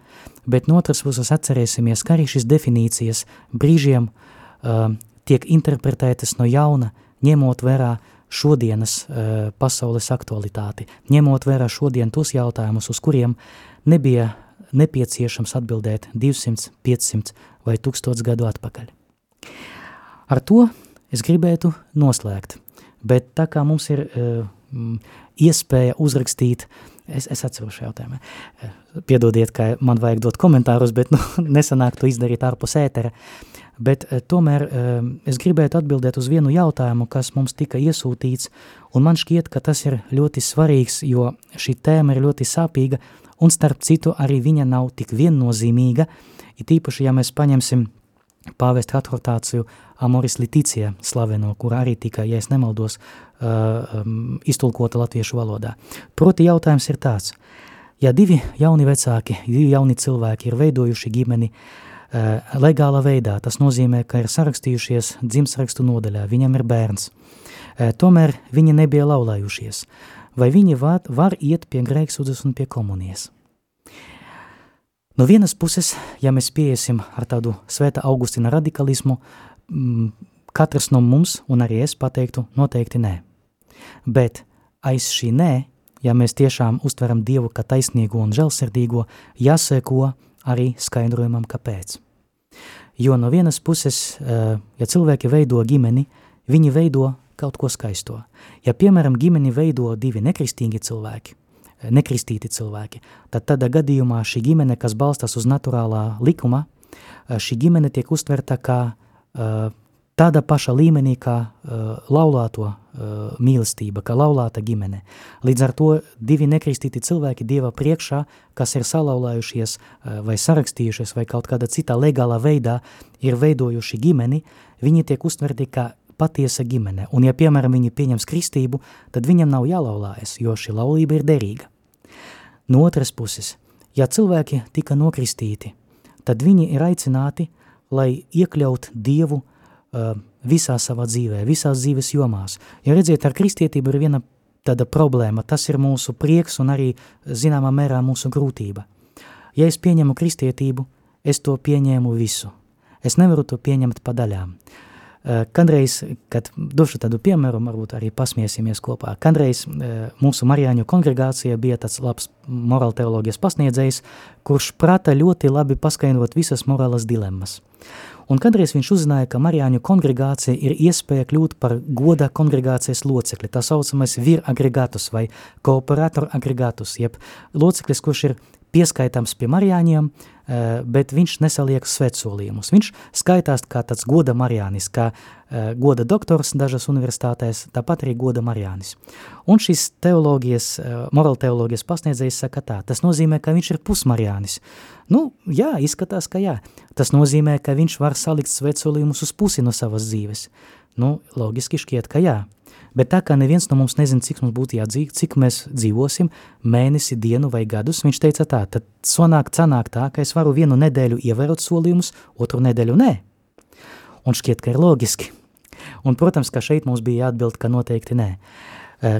bet no otras puses atcerēsimies, ka arī šīs definīcijas brīžiem uh, tiek interpretētas no jauna, ņemot vērā šodienas uh, pasaules aktualitāti, ņemot vērā šodien tos jautājumus, uz kuriem nebija nepieciešams atbildēt 200, 500 vai 1000 gadu atpakaļ. Ar to es gribētu noslēgt, bet tā kā mums ir uh, mm, iespēja uzrakstīt, es, es atceros šo jautājumu, eh, piedodiet, ka man vajag dot komentārus, bet nu, nesanāk to izdarīt ārpus ētera, bet uh, tomēr uh, es gribētu atbildēt uz vienu jautājumu, kas mums tika iesūtīts, un man šķiet, ka tas ir ļoti svarīgs, jo šī tēma ir ļoti sāpīga, un starp citu arī viņa nav tik viennozīmīga, it īpaši, ja mēs paņemsim pāvesta adhortāciju Amoris Leticija slaveno, kur arī tika, ja es nemaldos, uh, um, iztulkota latviešu valodā. Proti jautājums ir tāds, ja divi jauni vecāki, divi jauni cilvēki ir veidojuši ģimeni uh, legāla veidā, tas nozīmē, ka ir sarakstījušies dzimsrakstu nodaļā, viņam ir bērns, uh, tomēr viņi nebija laulājušies, vai viņi var, var iet pie grēksūdzes un pie komunijas? No vienas puses, ja mēs pieiesim ar tādu svēta Augustina radikalismu, mm, katrs no mums, un arī es pateiktu, noteikti nē. Bet aiz šī nē, ja mēs tiešām uztveram Dievu kā taisnīgo un žēlsirdīgo, jāseko arī skaidrojumam, kāpēc. Jo no vienas puses, eh, ja cilvēki veido ģimeni, viņi veido kaut ko skaisto. Ja, piemēram, ģimeni veido divi nekristīgi cilvēki, nekristīti cilvēki, tad tādā gadījumā šī ģimene, kas balstās uz naturālā likuma, šī ģimene tiek uztverta kā tāda paša līmenī kā laulāto mīlestība, kā laulāta ģimene. Līdz ar to divi nekristīti cilvēki Dieva priekšā, kas ir salaulājušies vai sarakstījušies vai kaut kādā citā legālā veidā ir veidojuši ģimeni, viņi tiek uztverti kā patiesa ģimene. Un ja, piemēram, viņi pieņems kristību, tad viņam nav jālaulājas, jo šī laulība ir derīga. No otras puses, ja cilvēki tika nokristīti, tad viņi ir aicināti, lai iekļaut Dievu uh, visā savā dzīvē, visās dzīves jomās. Ja redziet, ar kristietību ir viena tāda problēma, tas ir mūsu prieks un arī zināmā mērā mūsu grūtība. Ja es pieņemu kristietību, es to pieņēmu visu. Es nevaru to pieņemt pa daļām. Eh, kādreiz, kad došu tādu piemēru, varbūt arī pasmiesimies kopā, kādreiz eh, mūsu Marijāņu kongregācija bija tāds labs morāla teoloģijas pasniedzējs, kurš prata ļoti labi paskaidrot visas morālas dilemmas. Un kādreiz viņš uzzināja, ka Marijāņu kongregācija ir iespēja kļūt par goda kongregācijas locekli, tā saucamais vir agregatus vai kooperator agregatus, jeb loceklis, kurš ir pieskaitāms pie Marijāņiem, eh, bet viņš nesaliek svētsolījumus. Viņš skaitās kā tāds goda Marijānis, kā eh, goda doktors dažas universitātēs, tāpat arī goda Marijānis. Un šis teoloģijas, eh, moral teoloģijas pasniedzējs saka tā, tas nozīmē, ka viņš ir pusmarijānis. Nu, jā, izskatās, ka jā. Tas nozīmē, ka viņš var salikt svētsolījumus uz pusi no savas dzīves. Nu, logiski šķiet, ka jā. Bet tā kā neviens no mums nezina, cik mums būtu jādzīv, cik mēs dzīvosim, mēnesi, dienu vai gadus, viņš teica tā, tad sanāk, sanāk tā, ka es varu vienu nedēļu ievērot solījumus, otru nedēļu nē. Un šķiet, ka ir loģiski. Un, protams, ka šeit mums bija jāatbild, ka noteikti nē.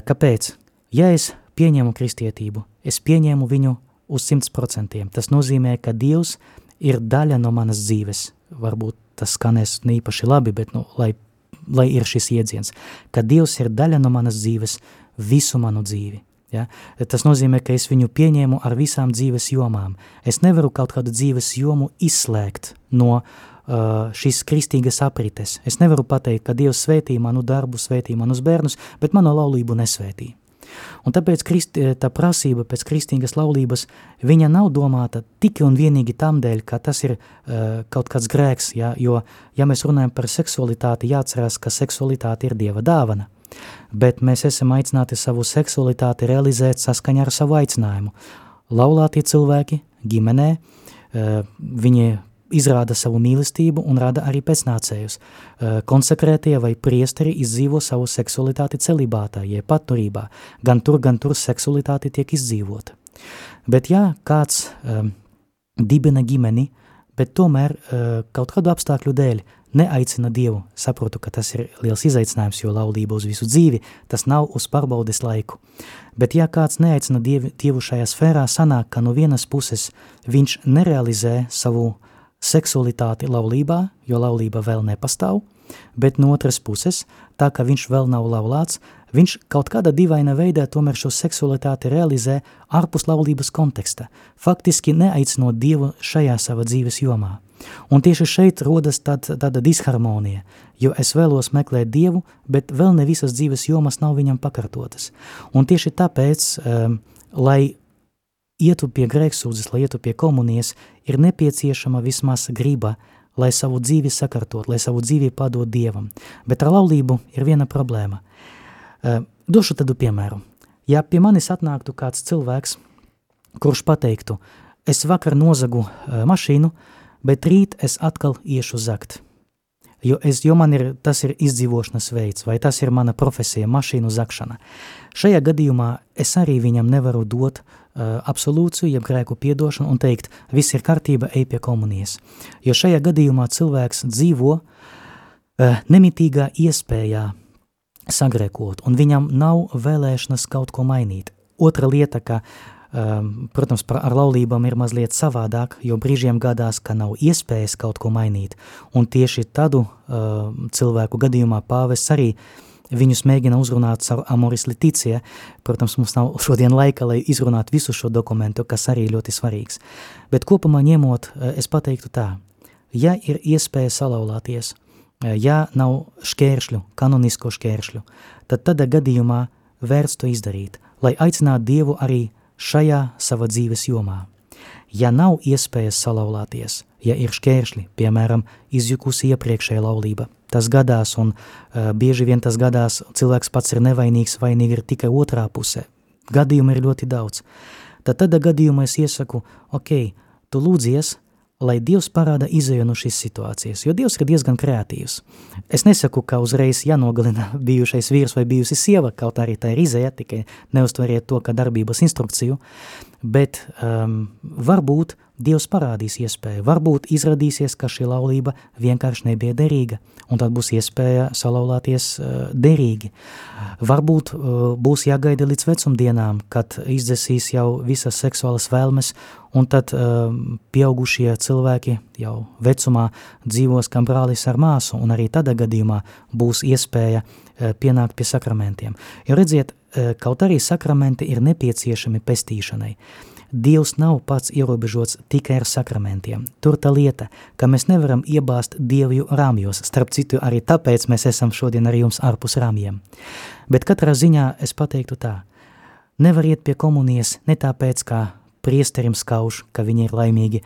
Kāpēc? Ja es pieņemu kristietību, es pieņēmu viņu uz 100%. Tas nozīmē, ka Dievs ir daļa no manas dzīves. Varbūt tas skanēs neīpaši labi, bet, nu, lai lai ir šis iedziens, ka Dievs ir daļa no manas dzīves, visu manu dzīvi. Ja? Tas nozīmē, ka es viņu pieņēmu ar visām dzīves jomām. Es nevaru kaut kādu dzīves jomu izslēgt no uh, šīs kristīgas aprites. Es nevaru pateikt, ka Dievs svētī manu darbu, svētī manus bērnus, bet manu laulību nesvētī. Un tāpēc krist, eh, tā prasība pēc kristīgas laulības, viņa nav domāta tikai un vienīgi tam dēļ, ka tas ir uh, kaut kāds grēks, ja, jo, ja mēs runājam par seksualitāti, jāatcerās, ka seksualitāte ir Dieva dāvana. Bet mēs esam aicināti savu seksualitāti realizēt saskaņā ar savu aicinājumu. Laulātie cilvēki ģimenē, uh, viņi izrāda savu mīlestību un rada arī pēcnācējus. Konsekrētie vai priesteri izdzīvo savu seksualitāti celibātā, jeb patturībā. Gan tur, gan tur seksualitāte tiek izdzīvota. Bet ja kāds um, dibina ģimeni, bet tomēr uh, kaut kādu apstākļu dēļ neaicina Dievu, saprotu, ka tas ir liels izaicinājums, jo laulība uz visu dzīvi, tas nav uz pārbaudes laiku. Bet ja kāds neaicina Dievu, dievu šajā sfērā, sanāk, ka no vienas puses viņš nerealizē savu uh, seksualitāti laulībā, jo laulība vēl nepastāv, bet no otras puses, tā ka viņš vēl nav laulāts, viņš kaut kādā dīvaina veidā tomēr šo seksualitāti realizē ārpus laulības konteksta, faktiski neaicinot Dievu šajā sava dzīves jomā. Un tieši šeit rodas tād, tāda disharmonija, jo es vēlos meklēt Dievu, bet vēl ne visas dzīves jomas nav viņam pakartotas. Un tieši tāpēc, um, lai ietu pie grēksūdzes, lai ietu pie komunijas, ir nepieciešama vismaz griba, lai savu dzīvi sakartot, lai savu dzīvi padot Dievam. Bet ar laulību ir viena problēma. Došu tādu piemēru. Ja pie manis atnāktu kāds cilvēks, kurš pateiktu, es vakar nozagu mašīnu, bet rīt es atkal iešu zakt. jo, es, jo man ir, tas ir izdzīvošanas veids, vai tas ir mana profesija, mašīnu zakšana. Šajā gadījumā es arī viņam nevaru dot uh, absolūciju, jeb grēku piedošanu un teikt, viss ir kārtība, ej pie komunijas. Jo šajā gadījumā cilvēks dzīvo uh, nemitīgā iespējā sagrēkot, un viņam nav vēlēšanas kaut ko mainīt. Otra lieta, ka uh, Um, protams, ar laulībām ir mazliet savādāk, jo brīžiem gadās, ka nav iespējas kaut ko mainīt. Un tieši tādu uh, cilvēku gadījumā pāvests arī viņus mēģina uzrunāt caur amoris leticija. Protams, mums nav šodien laika, lai izrunātu visu šo dokumentu, kas arī ļoti svarīgs. Bet kopumā ņemot, uh, es pateiktu tā, ja ir iespēja salauzties, uh, ja nav šķēršļu, kanonisko šķēršļu, tad tādā gadījumā vērts to izdarīt, lai aicinātu Dievu arī šajā sava dzīves jomā. Ja nav iespējas salauzties, ja ir šķēršļi, piemēram, izjukusi iepriekšējā laulība, tas gadās, un uh, bieži vien tas gadās, cilvēks pats ir nevainīgs, vainīgi ir tikai otrā pusē. Gadījumi ir ļoti daudz. Tad tādā gadījumā es iesaku, ok, tu lūdzies, lai Dievs parāda izēju no šīs situācijas, jo Dievs ir diezgan kreatīvs. Es nesaku, ka uzreiz jānogalina bijušais vīrs vai bijusi sieva, kaut arī tā ir izēja, tikai neuztveriet to, ka darbības instrukciju, bet um, varbūt Dievs parādīs iespēju, varbūt izradīsies, ka šī laulība vienkārši nebija derīga, un tad būs iespēja salauzties uh, derīgi. Varbūt uh, būs jāgaida līdz vecumdienām, kad izdzesīs jau visas seksuālas vēlmes, un tad uh, pieaugušie cilvēki jau vecumā dzīvos kā brālis ar māsu, un arī tādā gadījumā būs iespēja uh, pienākt pie sakramentiem. Jo redziet, uh, kaut arī sakramenti ir nepieciešami pestīšanai, Dievs nav pats ierobežots tikai ar sakramentiem. Tur tā lieta, ka mēs nevaram iebāzt Dievu rāmjos, starp citu arī tāpēc mēs esam šodien ar jums ārpus rāmjiem. Bet katrā ziņā es pateiktu tā, nevar iet pie komunijas ne tāpēc, kā priesterim skauž, ka viņi ir laimīgi,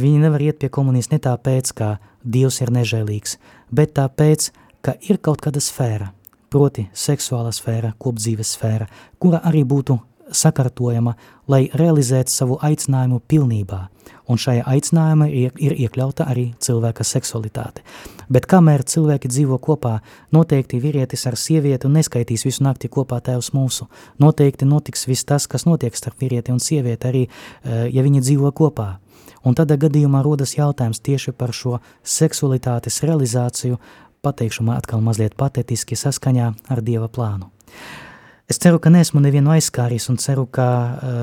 viņi nevar iet pie komunijas ne tāpēc, ka Dievs ir nežēlīgs, bet tāpēc, ka ir kaut kāda sfēra, proti seksuāla sfēra, kopdzīves sfēra, kura arī būtu sakārtojama, lai realizētu savu aicinājumu pilnībā, un šajā aicinājumā ir, ir iekļauta arī cilvēka seksualitāte. Bet kamēr cilvēki dzīvo kopā, noteikti vīrietis ar sievieti neskaitīs visu nakti kopā tēvs mūsu. Noteikti notiks viss tas, kas notiek starp vīrieti un sievieti arī, eh, ja viņi dzīvo kopā. Un tādā gadījumā rodas jautājums tieši par šo seksualitātes realizāciju, pateikšu man atkal mazliet patetiski saskaņā ar Dieva plānu. Es ceru, ka neesmu nevienu aizskārījis un ceru, ka uh,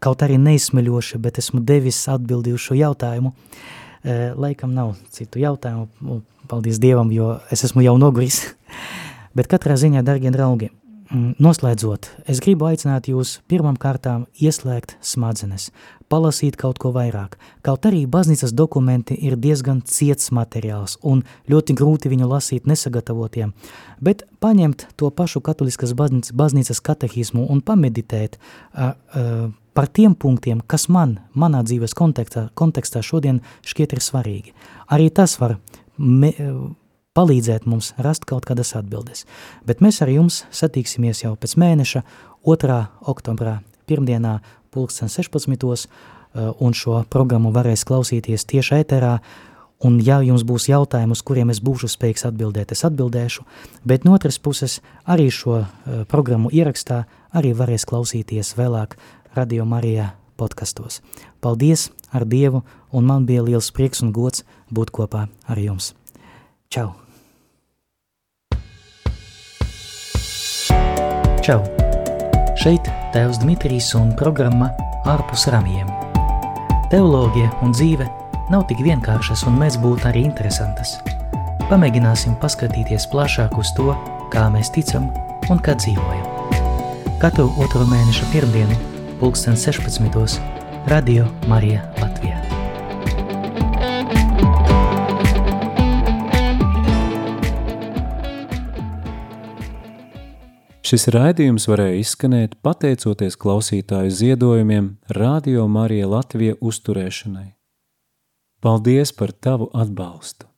kaut arī neizsmeļoši, bet esmu devis atbildi uz šo jautājumu. Uh, laikam nav citu jautājumu, paldies Dievam, jo es esmu jau noguris. bet katrā ziņā, dargie draugi, noslēdzot, es gribu aicināt jūs pirmām kārtām ieslēgt smadzenes, palasīt kaut ko vairāk. Kaut arī baznīcas dokumenti ir diezgan ciets materiāls un ļoti grūti viņu lasīt nesagatavotiem, bet paņemt to pašu katoliskas baznīcas katehismu un pameditēt a, a, par tiem punktiem, kas man, manā dzīves kontekstā, kontekstā šodien šķiet ir svarīgi. Arī tas var me, palīdzēt mums rast kaut kādas atbildes. Bet mēs ar jums satīksimies jau pēc mēneša 2. oktobrā pirmdienā pulksten 16. Eh, un šo programmu varēs klausīties tieši ēterā, un ja jums būs jautājumi, uz kuriem es būšu spējīgs atbildēt, es atbildēšu, bet no otras puses arī šo uh, programmu ierakstā arī varēs klausīties vēlāk Radio Marijā podkastos. Paldies ar Dievu, un man bija liels prieks un gods būt kopā ar jums. Čau! Čau! Šeit Tēvs Dmitrijs un programma ārpus ramiem. Teoloģija un dzīve nav tik vienkāršas un mēs būtu arī interesantas. Pamēģināsim paskatīties plašāk uz to, kā mēs ticam un kā dzīvojam. Katru otro mēneša pirmdienu, pulksten 16. Radio Marija Latvijā. Šis raidījums varēja izskanēt pateicoties klausītāju ziedojumiem Radio Marija Latvija uzturēšanai. Paldies par tavu atbalstu!